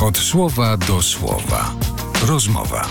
Od słowa do słowa. Rozmowa.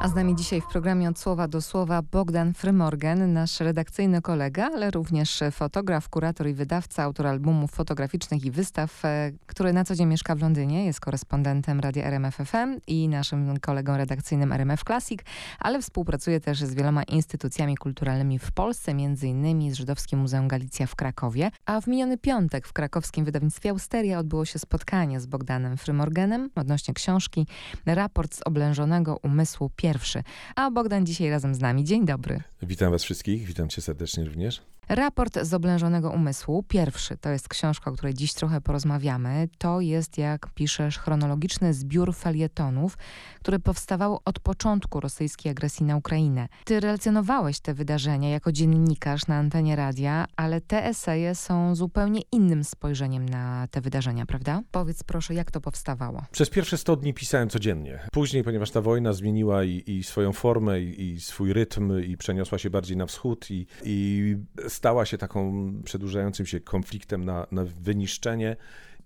A z nami dzisiaj w programie Od Słowa do Słowa Bogdan Frymorgan, nasz redakcyjny kolega, ale również fotograf, kurator i wydawca, autor albumów fotograficznych i wystaw, e, który na co dzień mieszka w Londynie, jest korespondentem radia RMF FM i naszym kolegą redakcyjnym RMF Classic, ale współpracuje też z wieloma instytucjami kulturalnymi w Polsce, innymi z Żydowskim Muzeum Galicja w Krakowie. A w miniony piątek w krakowskim wydawnictwie Austeria odbyło się spotkanie z Bogdanem Frymorganem odnośnie książki Raport z oblężonego umysłu pierwszy. A Bogdan dzisiaj razem z nami. Dzień dobry. Witam Was wszystkich, witam Cię serdecznie również. Raport z oblężonego umysłu, pierwszy, to jest książka, o której dziś trochę porozmawiamy. To jest, jak piszesz, chronologiczny zbiór felietonów, które powstawały od początku rosyjskiej agresji na Ukrainę. Ty relacjonowałeś te wydarzenia jako dziennikarz na antenie radia, ale te eseje są zupełnie innym spojrzeniem na te wydarzenia, prawda? Powiedz proszę, jak to powstawało? Przez pierwsze 100 dni pisałem codziennie. Później, ponieważ ta wojna zmieniła i, i swoją formę, i, i, swój rytm, i przeniosła się bardziej na wschód, i, i stała się taką przedłużającym się konfliktem na, na wyniszczenie.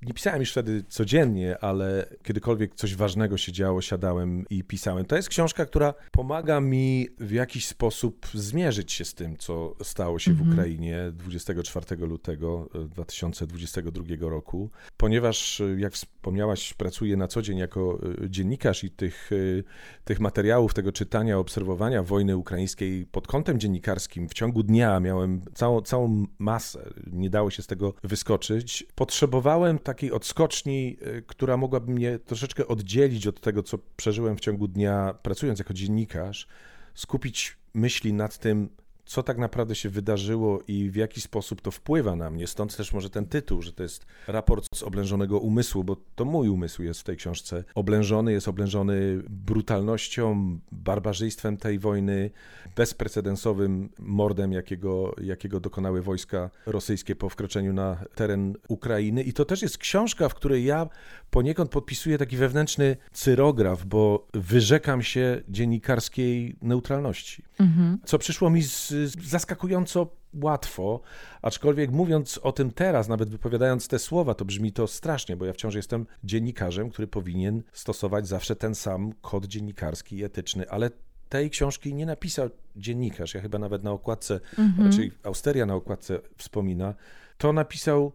Nie pisałem już wtedy codziennie, ale kiedykolwiek coś ważnego się działo, siadałem i pisałem. To jest książka, która pomaga mi w jakiś sposób zmierzyć się z tym, co stało się w Ukrainie 24 lutego 2022 roku, ponieważ, jak wspomniałaś, pracuję na co dzień jako dziennikarz i tych, tych materiałów, tego czytania, obserwowania wojny ukraińskiej pod kątem dziennikarskim w ciągu dnia miałem całą, całą masę, nie dało się z tego wyskoczyć. Potrzebowałem takiej odskoczni, która mogłaby mnie troszeczkę oddzielić od tego, co przeżyłem w ciągu dnia, pracując jako dziennikarz, skupić myśli nad tym, co tak naprawdę się wydarzyło i w jaki sposób to wpływa na mnie. Stąd też może ten tytuł, że to jest raport z oblężonego umysłu, bo to mój umysł jest w tej książce oblężony, jest oblężony brutalnością, barbarzyństwem tej wojny, bezprecedensowym mordem, jakiego, jakiego dokonały wojska rosyjskie po wkroczeniu na teren Ukrainy. I to też jest książka, w której ja poniekąd podpisuję taki wewnętrzny cyrograf, bo wyrzekam się dziennikarskiej neutralności. Mhm. Co przyszło mi z, z zaskakująco łatwo, aczkolwiek mówiąc o tym teraz, nawet wypowiadając te słowa, to brzmi to strasznie, bo ja wciąż jestem dziennikarzem, który powinien stosować zawsze ten sam kod dziennikarski i etyczny, ale tej książki nie napisał dziennikarz, ja chyba nawet na okładce, mhm. czyli Austeria na okładce wspomina, to napisał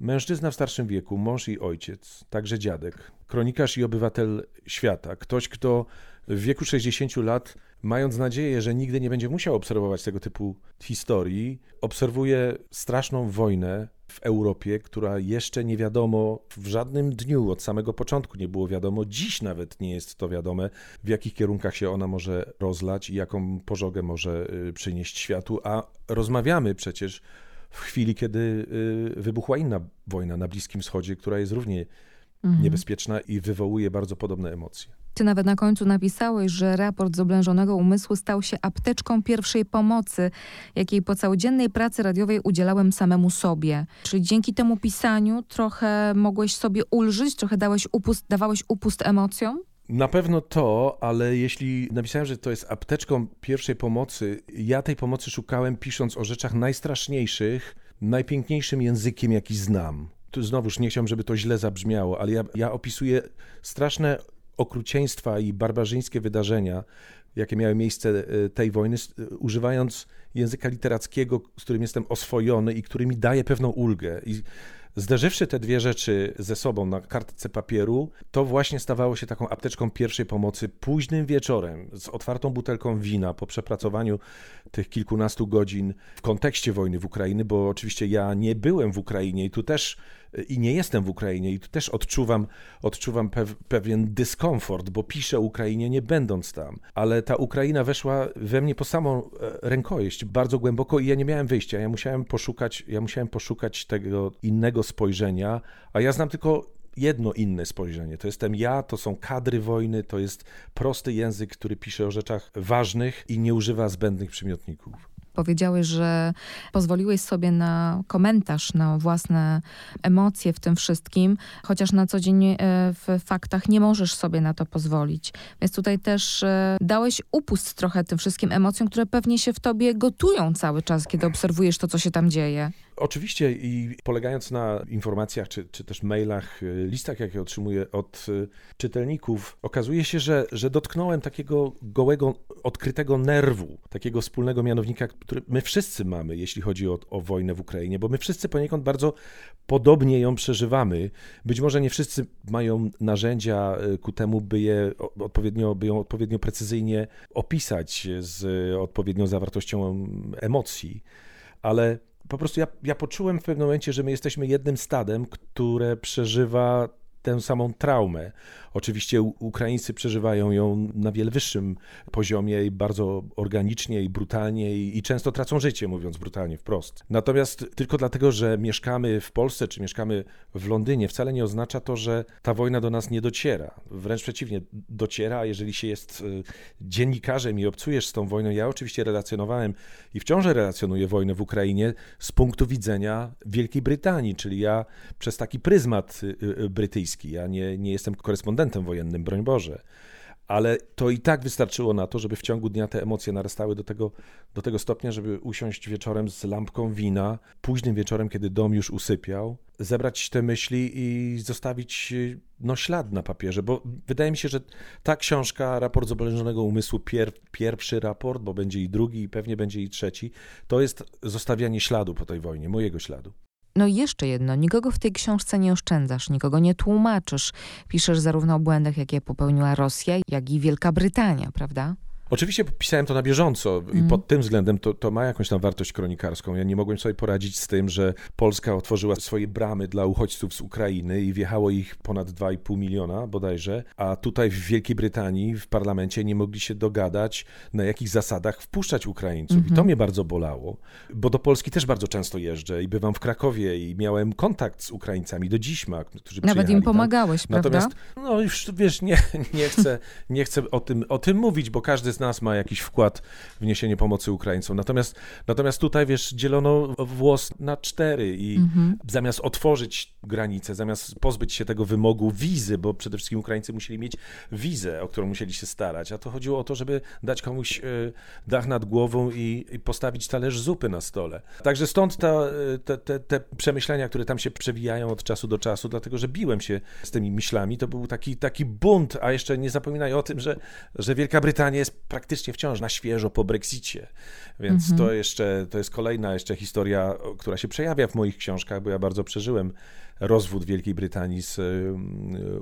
mężczyzna w starszym wieku, mąż i ojciec, także dziadek, kronikarz i obywatel świata, ktoś, kto w wieku 60 lat, mając nadzieję, że nigdy nie będzie musiał obserwować tego typu historii, obserwuje straszną wojnę w Europie, która jeszcze nie wiadomo w żadnym dniu od samego początku nie było wiadomo, dziś nawet nie jest to wiadome, w jakich kierunkach się ona może rozlać i jaką pożogę może y, przynieść światu, a rozmawiamy przecież w chwili, kiedy y, wybuchła inna wojna na Bliskim Wschodzie, która jest równie mhm. niebezpieczna i wywołuje bardzo podobne emocje. Ty nawet na końcu napisałeś, że raport z oblężonego umysłu stał się apteczką pierwszej pomocy, jakiej po całodziennej pracy radiowej udzielałem samemu sobie. Czyli dzięki temu pisaniu trochę mogłeś sobie ulżyć, trochę dałeś upust, dawałeś upust emocjom? Na pewno to, ale jeśli napisałem, że to jest apteczką pierwszej pomocy, ja tej pomocy szukałem pisząc o rzeczach najstraszniejszych, najpiękniejszym językiem, jaki znam. Tu znowuż nie chciałbym, żeby to źle zabrzmiało, ale ja, ja opisuję straszne okrucieństwa i barbarzyńskie wydarzenia, jakie miały miejsce e, tej wojny, używając języka literackiego, z którym jestem oswojony i który mi daje pewną ulgę. I Zderzywszy te dwie rzeczy ze sobą na kartce papieru, to właśnie stawało się taką apteczką pierwszej pomocy późnym wieczorem z otwartą butelką wina po przepracowaniu tych kilkunastu godzin w kontekście wojny w Ukrainie, bo oczywiście ja nie byłem w Ukrainie i tu też i nie jestem w Ukrainie i też odczuwam, odczuwam pew, pewien dyskomfort, bo piszę Ukrainie nie będąc tam, ale ta Ukraina weszła we mnie po samą e, rękojeść bardzo głęboko i ja nie miałem wyjścia. Ja musiałem poszukać, ja musiałem poszukać tego innego spojrzenia, a ja znam tylko jedno inne spojrzenie. To jestem ja, to są kadry wojny, to jest prosty język, który pisze o rzeczach ważnych i nie używa zbędnych przymiotników. Powiedziałeś, że pozwoliłeś sobie na komentarz, na własne emocje w tym wszystkim, chociaż na co dzień e, w faktach nie możesz sobie na to pozwolić. Więc tutaj też e, dałeś upust trochę tym wszystkim emocjom, które pewnie się w tobie gotują cały czas, kiedy obserwujesz to, co się tam dzieje. Oczywiście i polegając na informacjach, czy, czy też mailach, y, listach, jakie otrzymuję od y, czytelników, okazuje się, że, że dotknąłem takiego gołego, odkrytego nerwu, takiego wspólnego mianownika, który my wszyscy mamy, jeśli chodzi o, o wojnę w Ukrainie, bo my wszyscy poniekąd bardzo podobnie ją przeżywamy. Być może nie wszyscy mają narzędzia y, ku temu, by, je odpowiednio, by ją odpowiednio precyzyjnie opisać z odpowiednią zawartością emocji, ale po prostu ja, ja poczułem w pewnym momencie, że my jesteśmy jednym stadem, które przeżywa tę samą traumę. Oczywiście Ukraińcy przeżywają ją na wiele wyższym poziomie i bardzo organicznie i brutalnie i, i, często tracą życie, mówiąc brutalnie wprost. Natomiast tylko dlatego, że mieszkamy w Polsce czy mieszkamy w Londynie, wcale nie oznacza to, że ta wojna do nas nie dociera. Wręcz przeciwnie, dociera, jeżeli się jest y, dziennikarzem i obcujesz z tą wojną, ja oczywiście relacjonowałem i wciąż relacjonuję wojnę w Ukrainie z punktu widzenia Wielkiej Brytanii, czyli ja przez taki pryzmat y, Ja nie, nie jestem korespondentem wojennym, broń Boże. Ale to i tak wystarczyło na to, żeby w ciągu dnia te emocje narastały do tego, do tego stopnia, żeby usiąść wieczorem z lampką wina, późnym wieczorem, kiedy dom już usypiał, zebrać te myśli i zostawić no, ślad na papierze, bo wydaje mi się, że ta książka, raport z oblężonego umysłu, pier, pierwszy raport, bo będzie i drugi, i pewnie będzie i trzeci, to jest zostawianie śladu po tej wojnie, mojego śladu. No i jeszcze jedno, nikogo w tej książce nie oszczędzasz, nikogo nie tłumaczysz. Piszesz zarówno o błędach, jakie popełniła Rosja, jak i Wielka Brytania, prawda? Oczywiście pisałem to na bieżąco i mm. pod tym względem to, to ma jakąś tam wartość kronikarską. Ja nie mogłem sobie poradzić z tym, że Polska otworzyła swoje bramy dla uchodźców z Ukrainy i wjechało ich ponad 2,5 miliona bodajże, a tutaj w Wielkiej Brytanii w parlamencie nie mogli się dogadać, na jakich zasadach wpuszczać Ukraińców. Mm -hmm. I to mhm. mnie bardzo bolało, bo do Polski też bardzo często jeżdżę i bywam w Krakowie i miałem kontakt z Ukraińcami do dziś, którzy Nawet im pomagałeś, tam. prawda? Natomiast, no już wiesz, nie, nie, chcę, nie chcę o tym, o tym mówić, bo każdy z nas ma jakiś wkład w niesienie pomocy Ukraińcom. Natomiast, natomiast tutaj, wiesz, dzielono włos na cztery i mhm. zamiast otworzyć granice, zamiast pozbyć się tego wymogu wizy, bo przede wszystkim Ukraińcy musieli mieć wizę, o którą musieli się starać, a to chodziło o to, żeby dać komuś e, dach nad głową i, i postawić talerz zupy na stole. Także stąd ta, e, te, te, te przemyślenia, które tam się przewijają od czasu do czasu, dlatego że biłem się z tymi myślami. To był taki, taki bunt, a jeszcze nie zapominaj o tym, że, że Wielka Brytania jest praktycznie wciąż na świeżo po Brexicie. Więc mhm. to jeszcze, to jest kolejna jeszcze historia, która się przejawia w moich książkach, bo ja bardzo przeżyłem rozwód Wielkiej Brytanii z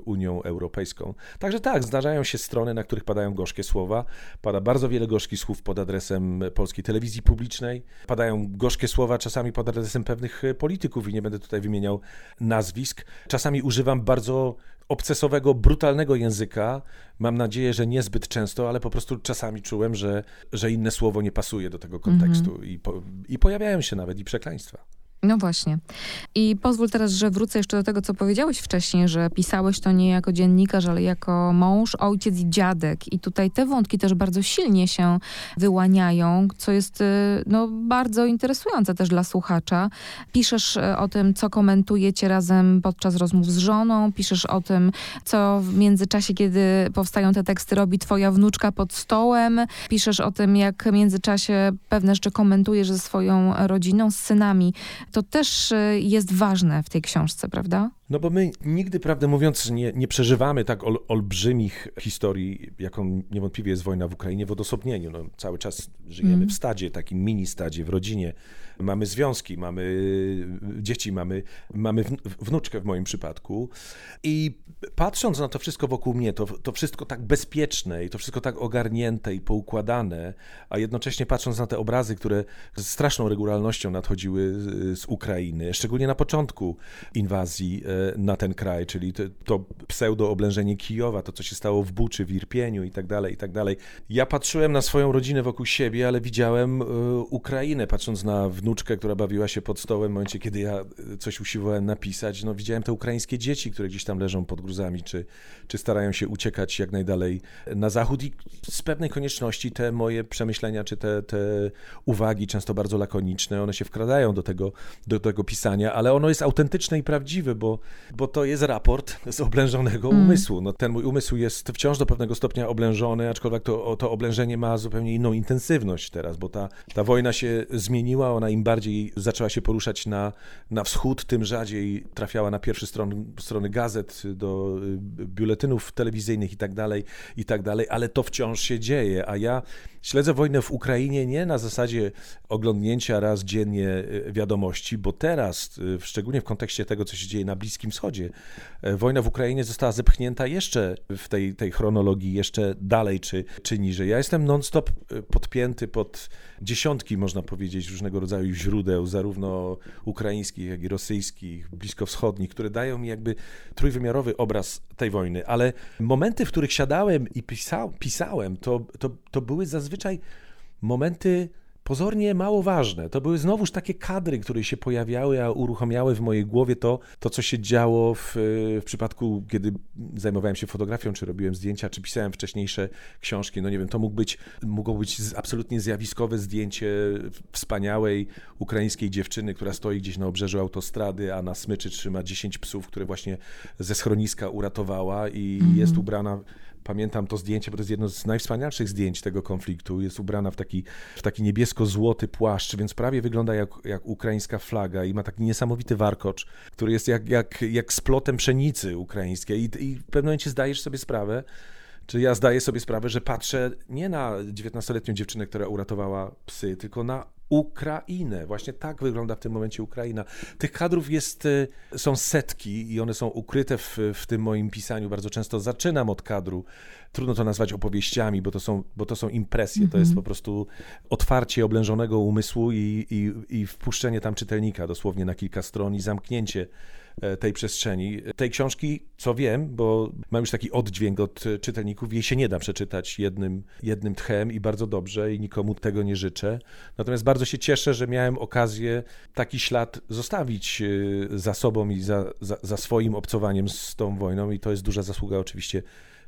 Unią Europejską. Także tak, zdarzają się strony, na których padają gorzkie słowa. Pada bardzo wiele gorzkich słów pod adresem polskiej telewizji publicznej. Padają gorzkie słowa czasami pod adresem pewnych polityków i nie będę tutaj wymieniał nazwisk. Czasami używam bardzo obcesowego, brutalnego języka. Mam nadzieję, że niezbyt często, ale po prostu czasami czułem, że, że inne słowo nie pasuje do tego kontekstu mm -hmm. i, po, i pojawiają się nawet i przekleństwa. No właśnie. I pozwól teraz, że wrócę jeszcze do tego, co powiedziałeś wcześniej, że pisałeś to nie jako dziennikarz, ale jako mąż, ojciec i dziadek. I tutaj te wątki też bardzo silnie się wyłaniają, co jest y, no, bardzo interesujące też dla słuchacza. Piszesz y, o tym, co komentujecie razem podczas rozmów z żoną, piszesz o tym, co w międzyczasie, kiedy powstają te teksty, robi twoja wnuczka pod stołem, piszesz o tym, jak w międzyczasie pewne rzeczy komentujesz ze swoją rodziną, z synami to też y, jest ważne w tej książce, prawda? No bo my nigdy, prawdę mówiąc, nie, nie przeżywamy tak ol, olbrzymich historii, jaką niewątpliwie jest wojna w Ukrainie w odosobnieniu. No, cały czas żyjemy mm. w stadzie, takim mini stadzie, w rodzinie. Mamy związki, mamy dzieci, mamy, mamy wnuczkę w moim przypadku. I patrząc na to wszystko wokół mnie, to, to wszystko tak bezpieczne i to wszystko tak ogarnięte i poukładane, a jednocześnie patrząc na te obrazy, które z straszną regularnością nadchodziły z Ukrainy, szczególnie na początku inwazji e, na ten kraj, czyli to, to pseudo-oblężenie Kijowa, to co się stało w Buczy, w Irpieniu i tak dalej, i tak dalej. Ja patrzyłem na swoją rodzinę wokół siebie, ale widziałem e, Ukrainę, patrząc na wnuczkę, która bawiła się pod stołem w momencie, kiedy ja e, coś usiłowałem napisać. No widziałem te ukraińskie dzieci, które gdzieś tam leżą pod gruzami, czy, czy starają się uciekać jak najdalej na zachód i z pewnej konieczności te moje przemyślenia, czy te, te uwagi, często bardzo lakoniczne, one się wkradają do tego, do tego pisania, ale ono jest autentyczne i prawdziwe, bo, bo to jest raport z oblężonego mm. umysłu. No, ten mój umysł jest wciąż do pewnego stopnia oblężony, aczkolwiek to, to oblężenie ma zupełnie inną intensywność teraz, bo ta, ta wojna się zmieniła, ona im bardziej zaczęła się poruszać na, na wschód, tym rzadziej trafiała na pierwsze strony, strony gazet, do y, biuletynów telewizyjnych i tak dalej, i tak dalej, ale to wciąż się dzieje, a ja śledzę wojnę w Ukrainie nie na zasadzie oglądnięcia raz dziennie y, wiadomości, bo teraz, y, szczególnie w kontekście tego, co się dzieje na Bliskim Wschodzie, wojna w Ukrainie została zepchnięta jeszcze w tej, tej chronologii, jeszcze dalej czy, czy niżej. Ja jestem non-stop podpięty pod dziesiątki, można powiedzieć, różnego rodzaju źródeł, zarówno ukraińskich, jak i rosyjskich, bliskowschodnich, które dają mi jakby trójwymiarowy obraz tej wojny. Ale momenty, w których siadałem i pisał, pisałem, to, to, to były zazwyczaj momenty pozornie mało ważne. To były znowuż takie kadry, które się pojawiały, a uruchamiały w mojej głowie to, to co się działo w, w przypadku, kiedy zajmowałem się fotografią, czy robiłem zdjęcia, czy pisałem wcześniejsze książki. No nie wiem, to mógł być, mogło być absolutnie zjawiskowe zdjęcie wspaniałej ukraińskiej dziewczyny, która stoi gdzieś na obrzeżu autostrady, a na smyczy trzyma 10 psów, które właśnie ze schroniska uratowała i mm -hmm. jest ubrana pamiętam to zdjęcie, bo to jest jedno z najwspanialszych zdjęć tego konfliktu. Jest ubrana w taki, w taki niebiesko-złoty płaszcz, więc prawie wygląda jak, jak ukraińska flaga i ma taki niesamowity warkocz, który jest jak, jak, jak splotem pszenicy ukraińskiej. I, I w pewnym momencie zdajesz sobie sprawę, czy ja zdaję sobie sprawę, że patrzę nie na 19-letnią dziewczynę, która uratowała psy, tylko na Ukrainę. Właśnie tak wygląda w tym momencie Ukraina. Tych kadrów jest, y, są setki i one są ukryte w, w tym moim pisaniu. Bardzo często zaczynam od kadru. Trudno to nazwać opowieściami, bo to są, bo to są impresje. Mm -hmm. To jest mhm. po prostu otwarcie oblężonego umysłu i, i, i wpuszczenie tam czytelnika dosłownie na kilka stron i zamknięcie tej przestrzeni. Tej książki, co wiem, bo mam już taki oddźwięk od czytelników, jej się nie da przeczytać jednym, jednym tchem i bardzo dobrze i nikomu tego nie życzę. Natomiast bardzo się cieszę, że miałem okazję taki ślad zostawić e, za sobą i za, za, za swoim obcowaniem z tą wojną i to jest duża zasługa oczywiście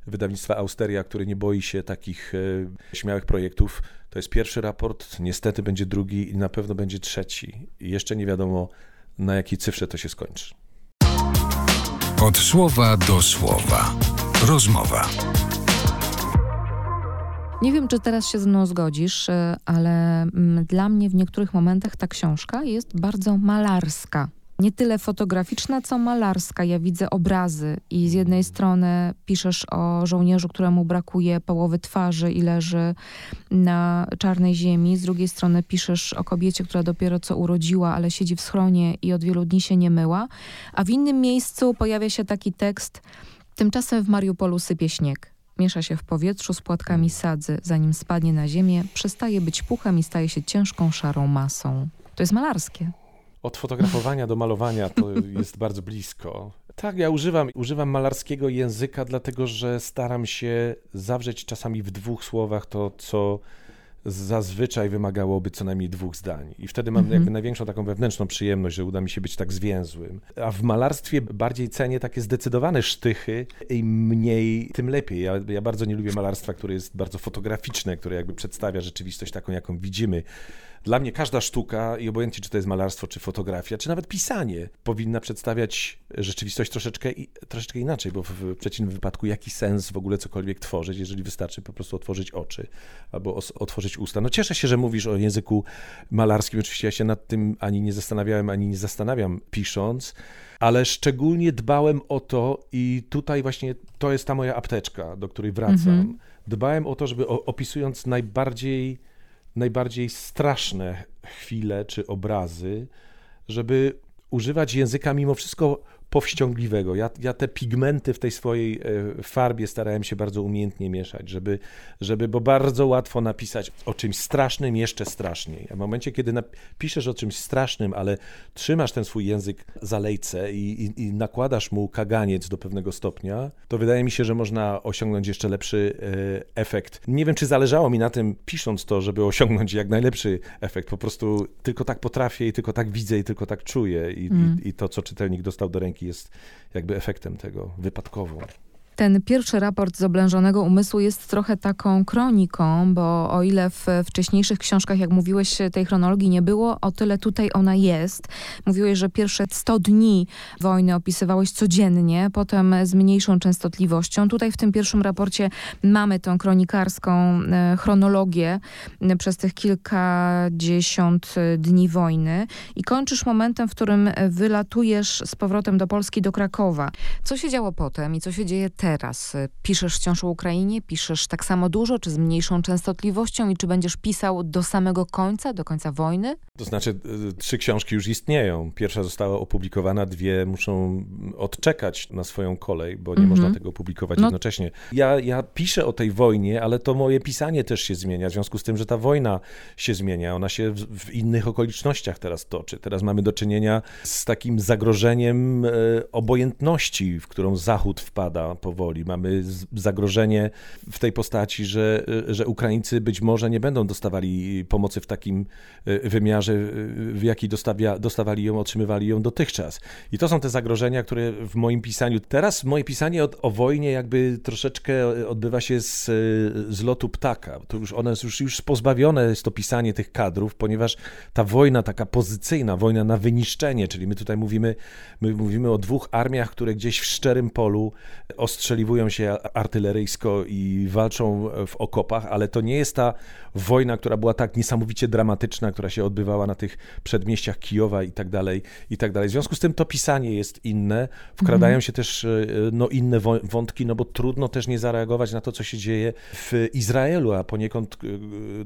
wydawnictwa Austeria, które nie boi się takich e, śmiałych projektów. To jest pierwszy raport, niestety będzie drugi i na pewno będzie trzeci. I jeszcze nie wiadomo, na jakiej cyfrze to się skończy. Od słowa do słowa. Rozmowa. Nie wiem, czy teraz się ze mną zgodzisz, e, ale mm, dla mnie w niektórych momentach ta książka jest bardzo malarska nie tyle fotograficzna, co malarska. Ja widzę obrazy i z jednej strony piszesz o żołnierzu, któremu brakuje połowy twarzy i leży na czarnej ziemi, z drugiej strony piszesz o kobiecie, która dopiero co urodziła, ale siedzi w schronie i od wielu dni się nie myła, a w innym miejscu pojawia się taki tekst Tymczasem w Mariupolu sypie śnieg. Miesza się w powietrzu z płatkami sadzy, zanim spadnie na ziemię, przestaje być puchem i staje się ciężką, szarą masą. To jest malarskie od fotografowania do malowania to jest bardzo blisko. Tak, ja używam, używam malarskiego języka, dlatego że staram się zawrzeć czasami w dwóch słowach to, co zazwyczaj wymagałoby co najmniej dwóch zdań. I wtedy mam jakby największą taką wewnętrzną przyjemność, że uda mi się być tak zwięzłym. A w malarstwie bardziej cenię takie zdecydowane sztychy i mniej, tym lepiej. Ja, ja bardzo nie lubię malarstwa, które jest bardzo fotograficzne, które jakby przedstawia rzeczywistość taką, jaką widzimy. Dla mnie każda sztuka, i obojętnie czy to jest malarstwo, czy fotografia, czy nawet pisanie, powinna przedstawiać rzeczywistość troszeczkę, troszeczkę inaczej, bo w przeciwnym wypadku jaki sens w ogóle cokolwiek tworzyć, jeżeli wystarczy po prostu otworzyć oczy albo otworzyć usta. No cieszę się, że mówisz o języku malarskim. Oczywiście ja się nad tym ani nie zastanawiałem, ani nie zastanawiam pisząc, ale szczególnie dbałem o to i tutaj właśnie to jest ta moja apteczka, do której wracam. Mhm. Dbałem o to, żeby opisując najbardziej najbardziej straszne chwile czy obrazy, żeby używać języka mimo wszystko powściągliwego. Ja, ja te pigmenty w tej swojej e, farbie starałem się bardzo umiejętnie mieszać, żeby, żeby bo bardzo łatwo napisać o czymś strasznym jeszcze straszniej. A w momencie, kiedy piszesz o czymś strasznym, ale trzymasz ten swój język za lejce i, i, i, nakładasz mu kaganiec do pewnego stopnia, to wydaje mi się, że można osiągnąć jeszcze lepszy e, efekt. Nie wiem, czy zależało mi na tym, pisząc to, żeby osiągnąć jak najlepszy efekt. Po prostu tylko tak potrafię i tylko tak widzę i tylko tak czuję i, mm. i, i to, co czytelnik dostał do ręki, jest jakby efektem tego wypadkowo. Ten pierwszy raport z oblężonego umysłu jest trochę taką kroniką, bo o ile w wcześniejszych książkach, jak mówiłeś, tej chronologii nie było, o tyle tutaj ona jest. Mówiłeś, że pierwsze 100 dni wojny opisywałeś codziennie, potem z mniejszą częstotliwością. Tutaj w tym pierwszym raporcie mamy tą kronikarską e, chronologię e, przez tych kilkadziesiąt e, dni wojny i kończysz momentem, w którym wylatujesz z powrotem do Polski, do Krakowa. Co się działo potem i co się dzieje teraz? Piszesz wciąż o Ukrainie? Piszesz tak samo dużo, czy z mniejszą częstotliwością i czy będziesz pisał do samego końca, do końca wojny? To znaczy, trzy książki już istnieją. Pierwsza została opublikowana, dwie muszą odczekać na swoją kolej, bo nie mm -hmm. można tego publikować no. jednocześnie. Ja, ja piszę o tej wojnie, ale to moje pisanie też się zmienia, w związku z tym, że ta wojna się zmienia. Ona się w, w innych okolicznościach teraz toczy. Teraz mamy do czynienia z takim zagrożeniem e, obojętności, w którą Zachód wpada powoli. Mamy zagrożenie w tej postaci, że, e, że Ukraińcy być może nie będą dostawali pomocy w takim e, wymiarze, w jaki dostawia, dostawali ją, otrzymywali ją dotychczas. I to są te zagrożenia, które w moim pisaniu. Teraz moje pisanie o, o wojnie jakby troszeczkę odbywa się z, z lotu ptaka. To już one już, już pozbawione jest to pisanie tych kadrów, ponieważ ta wojna taka pozycyjna, wojna na wyniszczenie, czyli my tutaj mówimy, my mówimy o dwóch armiach, które gdzieś w szczerym polu ostrzeliwują się artyleryjsko i walczą w okopach, ale to nie jest ta wojna, która była tak niesamowicie dramatyczna, która się odbywała na tych przedmieściach Kijowa i tak dalej, i tak dalej. W związku z tym to pisanie jest inne, wkradają mhm. się też e, no, inne wątki, no bo trudno też nie zareagować na to, co się dzieje w Izraelu, a poniekąd e,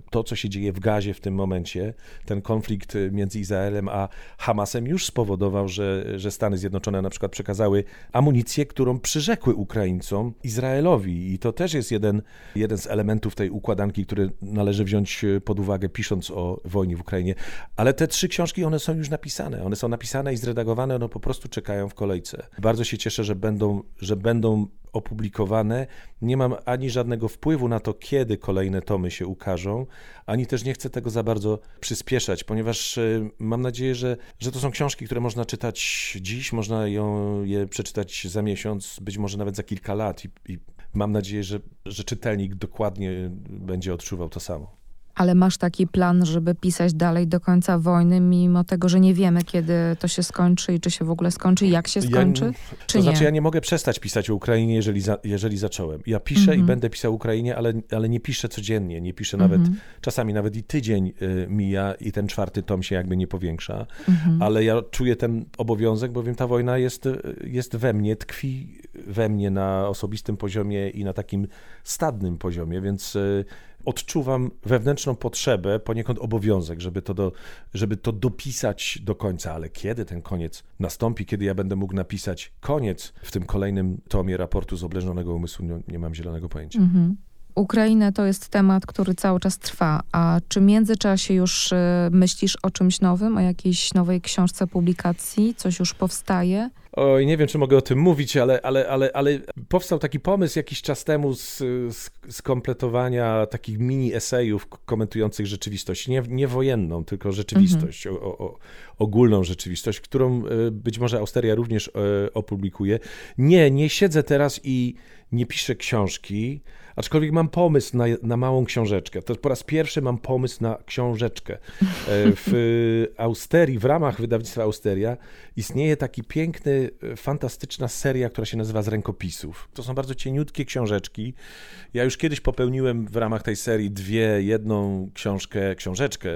to, co się dzieje w Gazie w tym momencie, ten konflikt między Izraelem a Hamasem już spowodował, że, że Stany Zjednoczone na przykład przekazały amunicję, którą przyrzekły Ukraińcom Izraelowi i to też jest jeden, jeden z elementów tej układanki, który należy wziąć pod uwagę pisząc o wojnie w Ukrainie. Ale te trzy książki, one są już napisane. One są napisane i zredagowane, one po prostu czekają w kolejce. Bardzo się cieszę, że będą, że będą opublikowane. Nie mam ani żadnego wpływu na to, kiedy kolejne tomy się ukażą, ani też nie chcę tego za bardzo przyspieszać, ponieważ e, mam nadzieję, że, że to są książki, które można czytać dziś, można ją, je przeczytać za miesiąc, być może nawet za kilka lat i, i mam nadzieję, że, że czytelnik dokładnie będzie odczuwał to samo. Ale masz taki plan, żeby pisać dalej do końca wojny, mimo tego, że nie wiemy, kiedy to się skończy i czy się w ogóle skończy, jak się skończy, ja, czy to nie? znaczy, ja nie mogę przestać pisać o Ukrainie, jeżeli, za, jeżeli zacząłem. Ja piszę mm -hmm. i mhm. będę pisał o Ukrainie, ale, ale nie piszę codziennie, nie piszę nawet, mm -hmm. czasami nawet i tydzień y, mija i ten czwarty tom się jakby nie powiększa, mm -hmm. ale ja czuję ten obowiązek, bowiem ta wojna jest, jest we mnie, tkwi we mnie na osobistym poziomie i na takim stadnym poziomie, więc y, odczuwam wewnętrzną potrzebę, poniekąd obowiązek, żeby to, do, żeby to dopisać do końca, ale kiedy ten koniec nastąpi, kiedy ja będę mógł napisać koniec w tym kolejnym tomie raportu z oblężonego umysłu, nie, mam zielonego pojęcia. Mhm. Ukraina to jest temat, który cały czas trwa. A czy w międzyczasie już y, myślisz o czymś nowym, o jakiejś nowej książce, publikacji? Coś już powstaje? Oj, nie wiem, czy mogę o tym mówić, ale, ale, ale, ale powstał taki pomysł jakiś czas temu z, z, z kompletowania takich mini esejów komentujących rzeczywistość. Nie, nie wojenną, tylko rzeczywistość, mhm. o, o, ogólną rzeczywistość, którą e, być może Austeria również e, opublikuje. Nie, nie siedzę teraz i nie piszę książki, aczkolwiek mam pomysł na, na małą książeczkę. To po raz pierwszy mam pomysł na książeczkę. E, w Austerii, w ramach wydawnictwa Austeria istnieje taki piękny, fantastyczna seria, która się nazywa Z rękopisów. To są bardzo cieniutkie książeczki. Ja już kiedyś popełniłem w ramach tej serii dwie, jedną książkę, książeczkę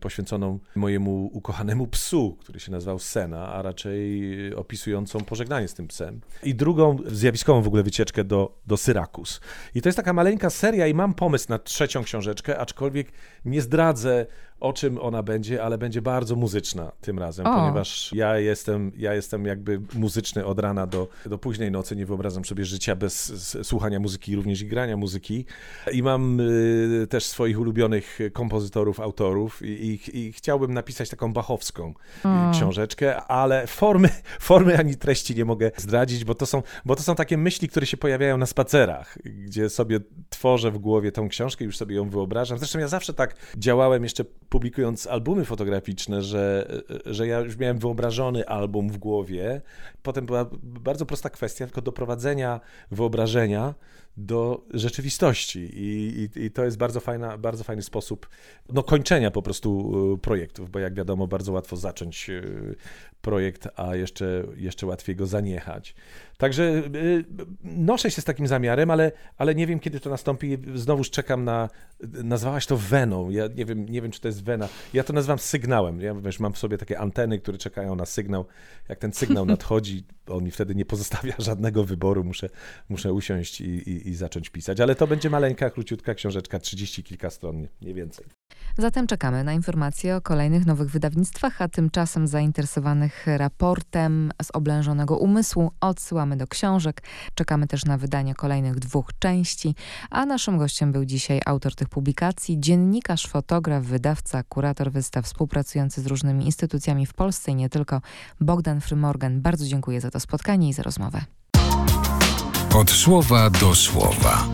poświęconą mojemu ukochanemu psu, który się nazywał Sena, a raczej opisującą pożegnanie z tym psem. I drugą zjawiskową w ogóle wycieczkę do, do Syrakus. I to jest taka maleńka seria i mam pomysł na trzecią książeczkę, aczkolwiek nie zdradzę o czym ona będzie, ale będzie bardzo muzyczna tym razem, o. ponieważ ja jestem, ja jestem jakby muzyczny od rana do, do późnej nocy. Nie wyobrażam sobie życia bez słuchania muzyki, również i grania muzyki. I mam y, też swoich ulubionych kompozytorów, autorów i, i, i chciałbym napisać taką bachowską o. książeczkę, ale formy, formy ani treści nie mogę zdradzić, bo to, są, bo to są takie myśli, które się pojawiają na spacerach, gdzie sobie tworzę w głowie tą książkę, już sobie ją wyobrażam. Zresztą ja zawsze tak działałem jeszcze publikując albumy fotograficzne, że, że ja już miałem wyobrażony album w głowie. Potem była bardzo prosta kwestia tylko doprowadzenia wyobrażenia do rzeczywistości I, i, i, to jest bardzo, fajna, bardzo fajny sposób no, kończenia po prostu e, projektów, bo jak wiadomo bardzo łatwo zacząć e, projekt, a jeszcze, jeszcze łatwiej go zaniechać. Także y, noszę się z takim zamiarem, ale, ale nie wiem, kiedy to nastąpi. Znowuż czekam na. Nazwałaś to weną. Ja nie wiem, nie wiem, czy to jest wena. Ja to nazywam sygnałem. Ja wiesz, mam w sobie takie anteny, które czekają na sygnał. Jak ten sygnał nadchodzi, on mi wtedy nie pozostawia żadnego wyboru. Muszę, muszę usiąść i, i, zacząć pisać. Ale to będzie maleńka, króciutka książeczka, trzydzieści kilka stron, nie więcej. Zatem czekamy na informacje o kolejnych nowych wydawnictwach, a tymczasem zainteresowanych raportem z oblężonego umysłu odsyłamy do książek. Czekamy też na wydanie kolejnych dwóch części, a naszym gościem był dzisiaj autor tych publikacji, dziennikarz, fotograf, wydawca, kurator wystaw współpracujący z różnymi instytucjami w Polsce i nie tylko, Bogdan Frymorgan. Bardzo dziękuję za to spotkanie i za rozmowę. Od słowa do słowa.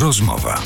Rozmowa.